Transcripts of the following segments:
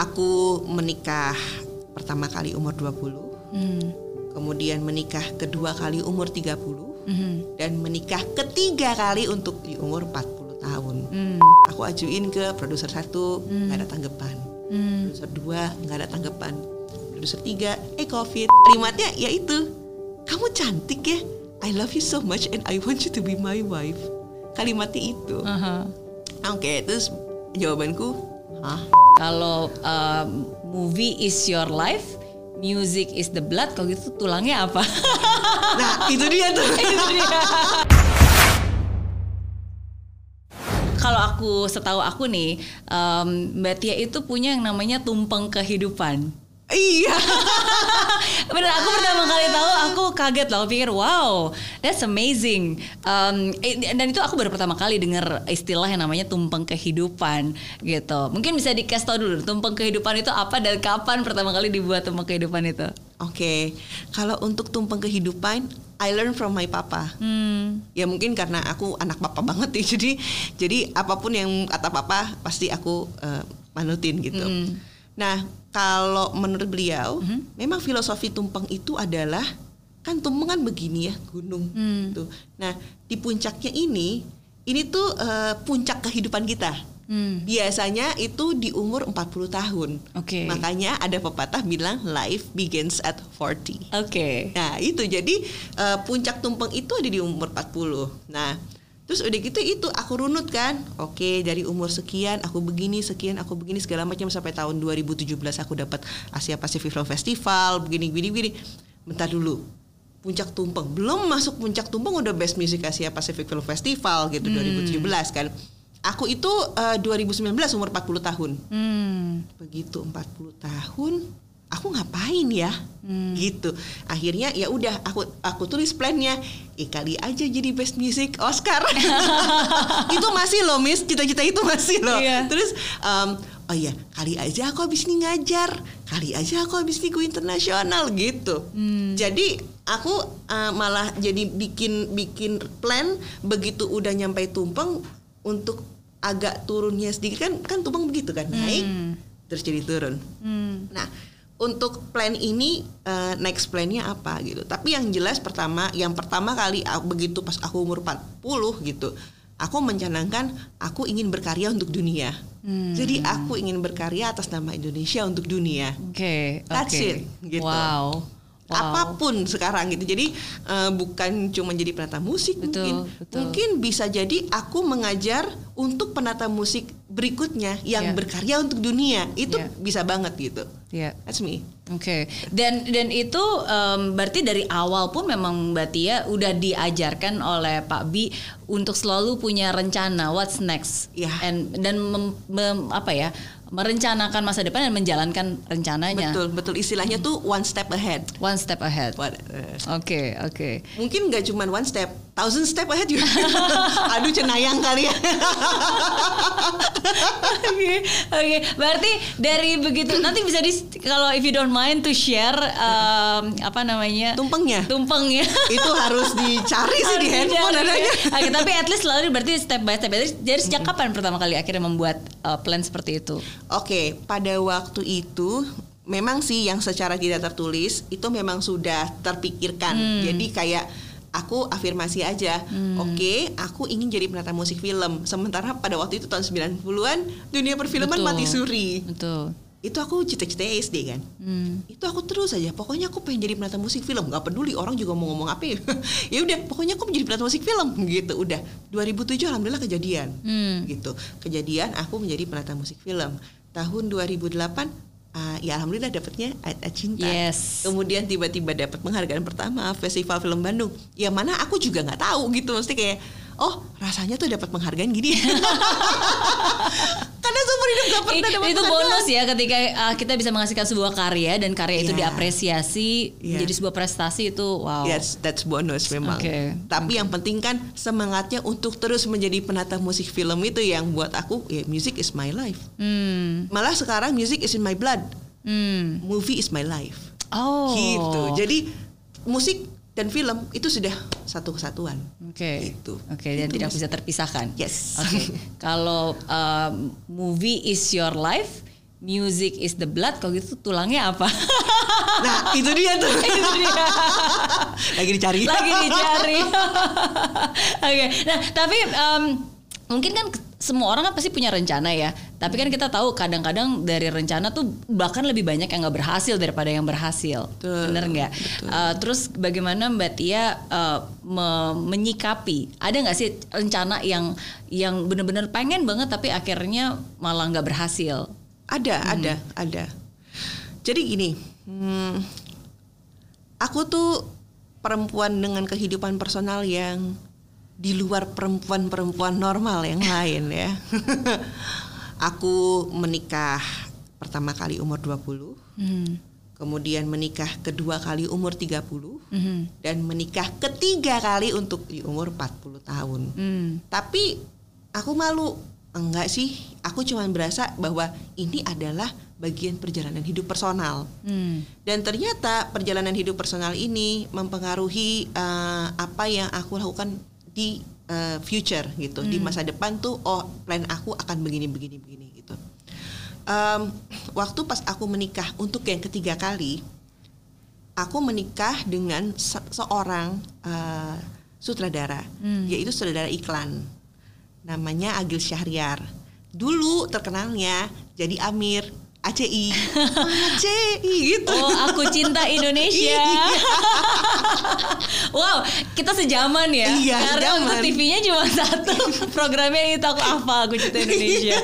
aku menikah pertama kali umur 20. Hmm. Kemudian menikah kedua kali umur 30 Mhm. dan menikah ketiga kali untuk di umur 40 tahun. Hmm. Aku ajuin ke produser satu, nggak ada tanggapan. Hmm. Produser dua, nggak ada tanggapan. Produser tiga, eh covid. Kalimatnya yaitu, kamu cantik ya. I love you so much and I want you to be my wife. Kalimatnya itu. Aha. Oke, terus jawabanku, hah? Kalau um, movie is your life, music is the blood. Kalau gitu tulangnya apa? Nah, itu dia tuh. Itu dia. Kalau aku setahu aku nih, um, Mbak Tia itu punya yang namanya tumpeng kehidupan. Iya. Bener, aku pertama kali tahu aku kaget loh, aku pikir wow, that's amazing. Um, dan itu aku baru pertama kali dengar istilah yang namanya tumpeng kehidupan gitu. Mungkin bisa dikasih tahu dulu tumpeng kehidupan itu apa dan kapan pertama kali dibuat tumpeng kehidupan itu? Oke, kalau untuk tumpeng kehidupan, I learn from my papa. Hmm, Ya mungkin karena aku anak papa banget ya, jadi jadi apa pun yang kata papa pasti aku eh, manutin gitu. Nah, kalau menurut beliau, memang filosofi tumpeng itu adalah kan tumpeng kan begini ya gunung tuh. Nah, di puncaknya ini, ini tuh eh, puncak kehidupan kita. hmm, Biasanya itu di umur 40 tahun. Oke. Makanya ada pepatah bilang life begins at 40. oke. Nah itu jadi eh, puncak tumpeng itu ada di umur 40 Nah terus udah gitu itu aku runut kan. Oke dari umur sekian aku begini sekian aku begini segala macam sampai tahun 2017 aku dapat Asia Pacific Film Festival begini begini begini. Bentar dulu puncak tumpeng. Belum masuk puncak tumpeng udah best music Asia Pacific Film Festival gitu 2017 kan. Aku itu eh, 2019 umur 40 tahun. Hmm, begitu 40 tahun aku ngapain ya? Gitu. Akhirnya ya udah aku aku tulis plannya. Eh kali aja jadi best music Oscar. Itu masih loh miss. Cita-cita itu masih loh. Iya. terus em, oh iya kali aja aku habis ini ngajar. Kali aja aku habis ini go internasional gitu. Jadi aku eh, malah jadi bikin bikin plan begitu udah nyampe tumpeng untuk agak turunnya sedikit. Kan kan tumpeng begitu kan naik terus jadi turun. Hmm, Nah, untuk plan ini eh, next plannya apa gitu. Tapi yang jelas pertama, yang pertama kali ah, begitu pas aku umur 40 gitu, aku mencanangkan aku ingin berkarya untuk dunia. Hmm. Jadi aku ingin berkarya atas nama Indonesia untuk dunia. oke, That's oke. it, gitu. Wow, wow. Apa pun sekarang gitu. Jadi eh, bukan cuma jadi penata musik Betul, mungkin. betul. Mungkin bisa jadi aku mengajar untuk penata musik berikutnya yang Yeah. berkarya untuk dunia. Itu Yeah. bisa banget gitu. Iya. That's me. Oke, dan dan itu em, berarti dari awal pun memang Mbak Tia udah diajarkan oleh Pak Bi untuk selalu punya rencana what's next, Iya. And- dan mem- mem- apa ya merencanakan masa depan dan menjalankan rencananya Betul, betul. Istilahnya tuh one step ahead. one step ahead. Oke oke. mungkin nggak cuma one step, thousand step ahead juga. Aduh cenayang kali ya. Oke, oke. Berarti dari begitu nanti bisa di kalau if you don't mind to share em, apa namanya Tumpengnya. tumpengnya. Itu harus dicari sih di Harus handphone dicari. adanya. Oke, tapi at least selalu berarti step by step. Jadi, sejak kapan pertama kali akhirnya membuat uh, plan seperti itu? Oke, pada waktu itu memang sih yang secara tidak tertulis itu memang sudah terpikirkan. Hmm. Jadi kayak aku afirmasi aja. Oke, aku ingin jadi penata musik film. Sementara pada waktu itu tahun 90-an dunia perfilman Betul. mati suri. Betul. Itu aku cita-cita SD kan. Hmm. itu aku terus aja pokoknya aku pengen jadi penata musik film nggak peduli orang juga mau ngomong apa ya ya udah pokoknya aku menjadi penata musik film gitu udah 2007 alhamdulillah kejadian Hmm. gitu kejadian aku menjadi penata musik film tahun 2008 ah, ya alhamdulillah dapatnya Ayat Ayat Cinta. Yes. kemudian tiba-tiba dapat penghargaan pertama Festival Film Bandung. Ya mana aku juga nggak tahu gitu mesti kayak oh rasanya tuh dapat penghargaan gini karena seumur hidup gak pernah dapat itu penghargaan. bonus ya ketika uh, kita bisa menghasilkan sebuah karya dan karya itu Iya. diapresiasi Iya. menjadi sebuah prestasi itu wow. Yes, that's bonus memang. Oke. Tapi yang penting kan semangatnya untuk terus menjadi penata musik film itu yang buat aku ya music is my life. Hmm. Malah sekarang music is in my blood. Hmm. Movie is my life. Oh. Gitu. Jadi musik dan film itu sudah satu kesatuan. Oke. Gitu. Oke, dan Itu tidak bisa terpisahkan. Yes. Oke. Kalau um, movie is your life, music is the blood, kalau gitu tulangnya apa? Nah, itu dia tuh. Itu dia. Lagi dicari. Lagi dicari. Oke. Nah, tapi em, mungkin kan semua orang kan pasti punya rencana ya. Tapi kan kita tahu kadang-kadang dari rencana tuh bahkan lebih banyak yang nggak berhasil daripada yang berhasil. Betul, Bener nggak? Eh, terus bagaimana Mbak Tia eh, me- menyikapi? Ada nggak sih rencana yang yang benar-benar pengen banget tapi akhirnya malah nggak berhasil? Ada, ada, ada. Jadi gini, hmm, aku tuh perempuan dengan kehidupan personal yang di luar perempuan-perempuan normal yang lain ya. aku menikah pertama kali umur 20, Hmm. kemudian menikah kedua kali umur 30 Mhm. dan menikah ketiga kali untuk di umur 40 tahun. Hmm. Tapi aku malu. Enggak sih, aku cuma berasa bahwa ini adalah bagian perjalanan hidup personal. Hmm. Dan ternyata perjalanan hidup personal ini mempengaruhi eh, apa yang aku lakukan di eh, future gitu. Di masa depan tuh oh plan aku akan begini begini begini gitu. Em, waktu pas aku menikah untuk yang ketiga kali, aku menikah dengan se- seorang eh, sutradara, yaitu sutradara iklan. Namanya Agil Syahriar. Dulu terkenalnya jadi Amir ACI. ACI gitu. Oh, aku cinta Indonesia. wow, kita sejaman ya. Iya, Karena sejaman. untuk TV-nya cuma satu. Programnya itu aku apa? Aku cinta Indonesia.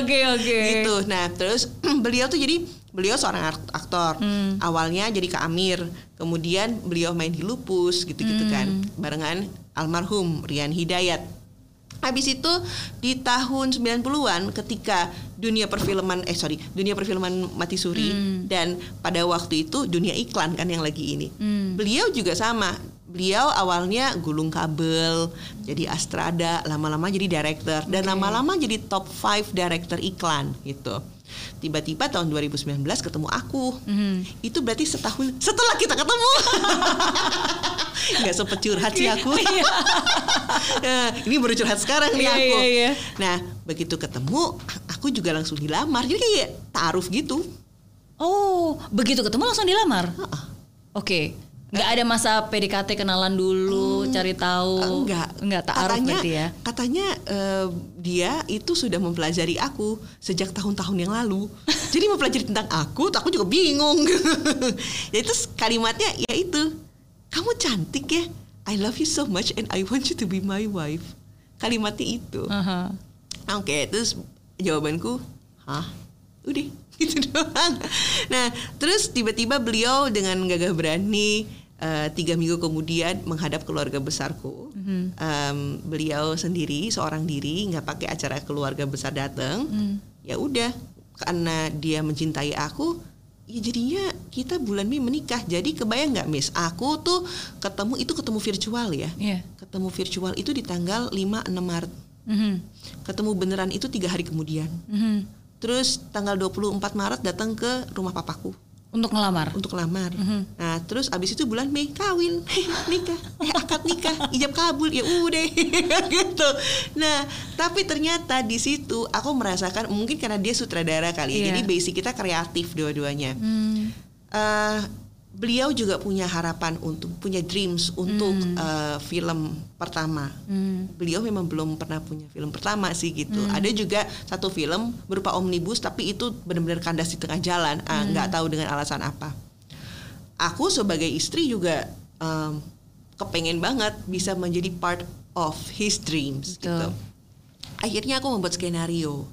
Oke, oke. gitu. Nah, terus beliau tuh jadi beliau seorang ak- aktor. Hmm. Awalnya jadi Kak Amir, kemudian beliau main di Lupus gitu-gitu kan, Hmm. barengan almarhum Rian Hidayat. Habis itu di tahun 90-an ketika dunia perfilman eh sorry, dunia perfilman mati suri Hmm. dan pada waktu itu dunia iklan kan yang lagi ini. Hmm. Beliau juga sama. Beliau awalnya gulung kabel, jadi astrada, lama-lama jadi director dan lama-lama jadi top 5 director iklan gitu. Tiba-tiba tahun 2019 ketemu aku. Mhm. Itu berarti setahun setelah kita ketemu. Nggak sempet curhat sih aku. Nah, ini baru curhat sekarang nih Iya, aku. iya, iya. Nah, begitu ketemu, aku juga langsung dilamar. Jadi kayak taruh gitu. Oh, begitu ketemu langsung dilamar. Oke. Nggak ada masa PDKT kenalan dulu, cari tahu. Enggak, Enggak taaruf katanya, berarti ya. Katanya eh, dia itu sudah mempelajari aku sejak tahun-tahun yang lalu. Jadi mempelajari tentang aku, aku juga bingung. ya itu kalimatnya ya itu, kamu cantik ya. I love you so much and I want you to be my wife. Kalimatnya itu. Aha. Oke, terus jawabanku, hah? Udah, gitu doang. Nah, terus tiba-tiba beliau dengan gagah berani eh, tiga minggu kemudian menghadap keluarga besarku. Em, beliau sendiri, seorang diri, nggak pakai acara keluarga besar datang. Ya udah, karena dia mencintai aku, ya jadinya kita bulan Mei menikah. Jadi kebayang nggak, Miss? Aku tuh ketemu itu ketemu virtual ya. Iya. Ketemu virtual itu di tanggal 5-6 Maret Mhm. ketemu beneran itu tiga hari kemudian. Mhm. Terus tanggal 24 Maret datang ke rumah papaku Untuk ngelamar. untuk lamar. Nah terus abis itu bulan Mei kawin, nikah, eh akad nikah, ijab kabul ya udah gitu. Nah tapi ternyata di situ aku merasakan mungkin karena dia sutradara kali, ya, Iya. jadi basic kita kreatif dua-duanya. Hmm. Eh, beliau juga punya harapan untuk punya dreams untuk eh, film pertama. Hmm. Beliau memang belum pernah punya film pertama sih gitu. Ada juga satu film berupa omnibus tapi itu benar-benar kandas di tengah jalan, ah, nggak tahu dengan alasan apa. Aku sebagai istri juga em, kepengen banget bisa menjadi part of his dreams Betul. gitu. Akhirnya aku membuat skenario.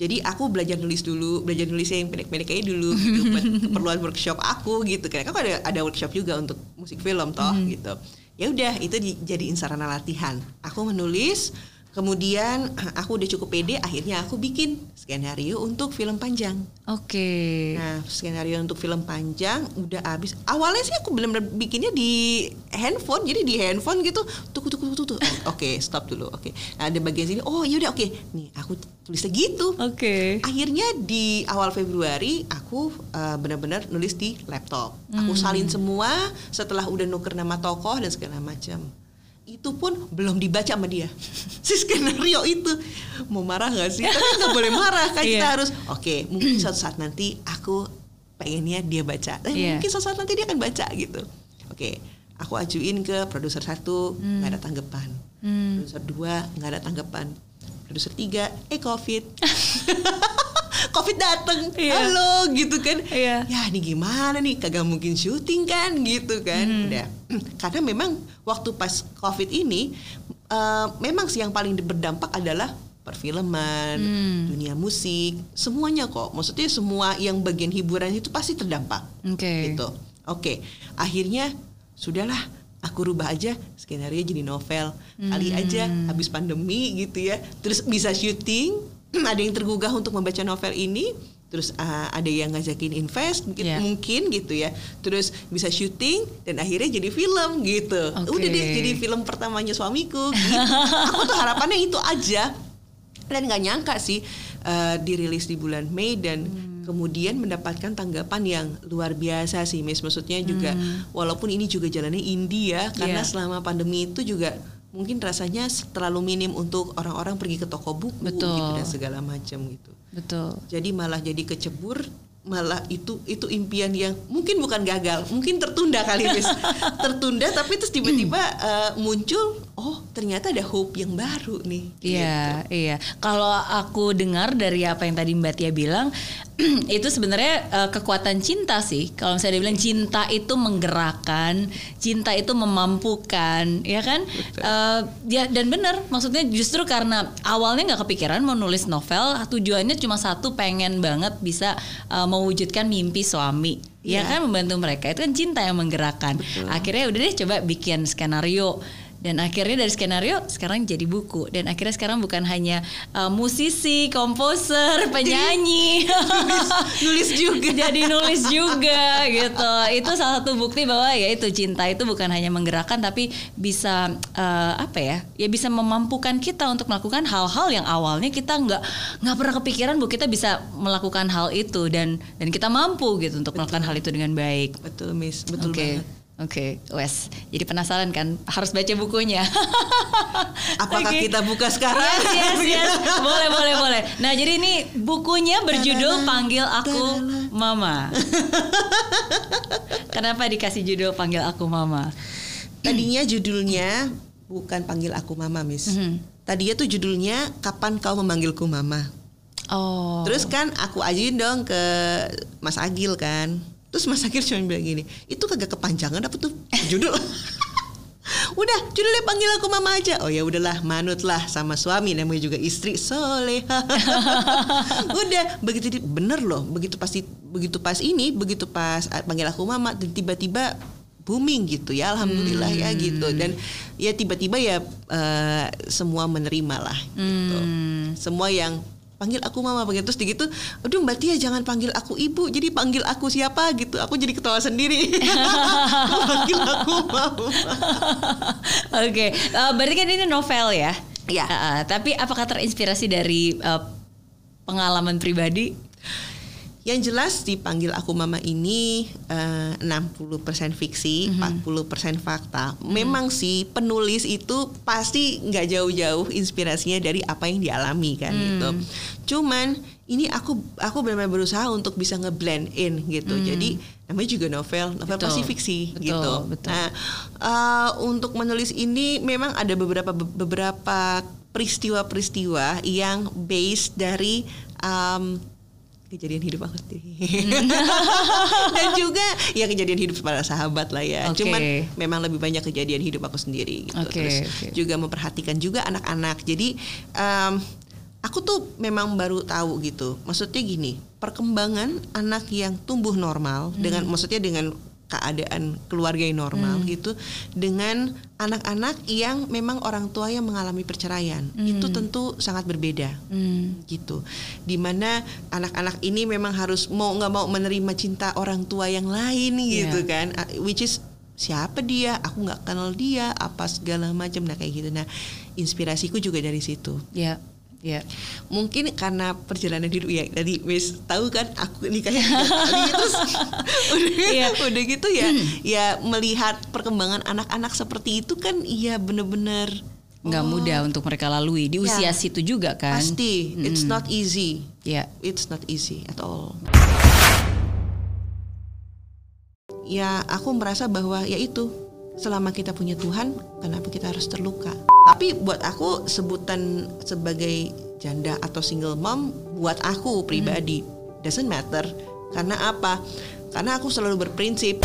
Jadi aku belajar nulis dulu, belajar nulisnya yang pendek-pendek aja dulu gitu buat keperluan workshop aku gitu. Karena kan ada ada workshop juga untuk musik film toh gitu. Ya udah itu di- jadiin sarana latihan. Aku menulis, kemudian aku udah cukup pede, akhirnya aku bikin skenario untuk film panjang. Oke. Nah, skenario untuk film panjang udah habis. Awalnya sih aku benar-benar bikinnya di handphone, jadi di handphone gitu. Tuh, tuh, tuh, tuh, tuh. Oh, Oke, stop dulu. Oke. Nah, ada bagian sini. Oh, yaudah oke. Nih, aku tulisnya gitu. Oke. Akhirnya di awal Februari aku uh, benar-benar nulis di laptop. Aku salin semua setelah udah nuker nama tokoh dan segala macam. Itu pun belum dibaca sama dia. Si skenario itu. Mau marah nggak sih? Tapi nggak boleh marah kan kita Iya. harus oke mungkin suatu saat nanti aku pengennya dia baca. Eh, Iya. mungkin suatu saat nanti dia akan baca gitu. Oke aku ajuin ke produser satu nggak ada tanggapan. Hmm. produser dua nggak ada tanggapan. Produser tiga eh covid covid dateng Iya. halo gitu kan Iya. ya ini gimana nih kagak mungkin syuting kan gitu kan Hmm. udah karena memang waktu pas covid ini eh, memang sih yang paling berdampak adalah perfilman Hmm. dunia musik semuanya kok maksudnya semua yang bagian hiburan itu pasti terdampak Oke. gitu oke akhirnya sudahlah aku rubah aja skenario jadi novel kali aja Hmm. habis pandemi gitu ya terus bisa syuting ada yang tergugah untuk membaca novel ini terus ah, ada yang ngajakin invest mungkin Yeah. mungkin gitu ya terus bisa syuting dan akhirnya jadi film gitu Oke. udah deh jadi film pertamanya suamiku gitu. aku tuh harapannya itu aja dan nggak nyangka sih eh, dirilis di bulan Mei dan Hmm. kemudian mendapatkan tanggapan yang luar biasa sih Miss maksudnya juga walaupun ini juga jalannya indie ya karena Hmm. Iya. selama pandemi itu juga mungkin rasanya terlalu minim untuk orang-orang pergi ke toko buku Betul. gitu dan segala macam gitu Betul. jadi malah jadi kecebur malah itu itu impian yang mungkin bukan gagal mungkin tertunda kali Miss tertunda tapi terus tiba-tiba eh, muncul oh ternyata ada hope yang baru nih Iya, iya. Kalau aku dengar dari apa yang tadi Mbak Tia bilang, itu sebenarnya eh, kekuatan cinta sih. Kalau misalnya dia bilang cinta itu menggerakkan, cinta itu memampukan, ya kan? Eh, ya dan benar. Maksudnya justru karena awalnya nggak kepikiran mau nulis novel, tujuannya cuma satu, pengen banget bisa eh, mewujudkan mimpi suami. Ya Iya. kan membantu mereka itu kan cinta yang menggerakkan. Akhirnya udah deh coba bikin skenario dan akhirnya dari skenario sekarang jadi buku dan akhirnya sekarang bukan hanya uh, musisi, komposer, penyanyi, nulis juga jadi nulis juga gitu. Itu salah satu bukti bahwa ya itu cinta itu bukan hanya menggerakkan tapi bisa uh, apa ya? Ya bisa memampukan kita untuk melakukan hal-hal yang awalnya kita nggak nggak pernah kepikiran bu kita bisa melakukan hal itu dan dan kita mampu gitu untuk melakukan hal itu dengan baik. betul Miss betul Oke. banget Oke, Wes. Jadi penasaran kan? Harus baca bukunya. apakah Oke. kita buka sekarang Yes, yes, yes. Boleh, boleh, boleh. Nah, jadi ini bukunya berjudul Panggil Aku Mama. Kenapa dikasih judul Panggil Aku Mama? tadinya judulnya bukan panggil aku mama Miss Mhm. tadinya tuh judulnya kapan kau memanggilku mama Oh. Terus kan aku ajuin dong ke Mas Agil kan. Terus Mas Agil cuma bilang gini, itu kagak kepanjangan apa tuh judul? Udah, judulnya panggil aku mama aja. Oh ya udahlah, manutlah sama suami namanya juga istri soleha. Udah, begitu di- bener loh, begitu pasti begitu pas ini, begitu pas ah, panggil aku mama dan tiba-tiba booming gitu ya alhamdulillah ya gitu dan ya tiba-tiba ya eh, semua menerima lah gitu Hmm. semua yang panggil aku mama panggil terus gitu aduh mbak Tia jangan panggil aku ibu. Jadi panggil aku siapa? Gitu. Aku jadi ketawa sendiri. Panggil aku mama. Oke, eh, berarti kan ini novel ya? Iya. Eh, eh, tapi apakah terinspirasi dari eh, pengalaman pribadi? Yang jelas dipanggil aku mama ini eh, 60% fiksi 40% fakta. Memang sih penulis itu pasti nggak jauh-jauh inspirasinya dari apa yang dialami kan gitu. Cuman ini aku aku benar-benar berusaha untuk bisa ngeblend in gitu. Jadi namanya juga novel novel Betul. pasti fiksi Betul, gitu. betul. nah eh, untuk menulis ini memang ada beberapa beberapa peristiwa-peristiwa yang base dari um, kejadian hidup aku sendiri. Dan juga ya kejadian hidup para sahabat lah ya. Oke. cuman memang lebih banyak kejadian hidup aku sendiri gitu. Oke, terus oke. juga memperhatikan juga anak-anak. Jadi em, aku tuh memang baru tahu gitu. Maksudnya gini perkembangan anak yang tumbuh normal dengan maksudnya dengan keadaan keluarga yang normal gitu dengan anak-anak yang memang orang tua yang mengalami perceraian. Itu tentu sangat berbeda. Hmm. gitu. Di mana anak-anak ini memang harus mau nggak mau menerima cinta orang tua yang lain gitu Iya. kan. Ah, which is siapa dia? Aku nggak kenal dia apa segala macam. Nah kayak gitu. Nah inspirasiku juga dari situ. Ya, Iya. mungkin karena perjalanan hidup ya dari wis tahu kan aku nikahnya kali terus udah, Iya. udah gitu ya ya melihat perkembangan anak-anak seperti itu kan iya bener-bener nggak mudah untuk mereka lalui. Di usia Ya. situ juga kan. Pasti. It's not easy. Ya. It's not easy at all. Ya aku merasa bahwa ya itu selama kita punya Tuhan kenapa kita harus terluka? Tapi buat aku sebutan sebagai janda atau single mom buat aku pribadi doesn't matter. Karena apa? Karena aku selalu berprinsip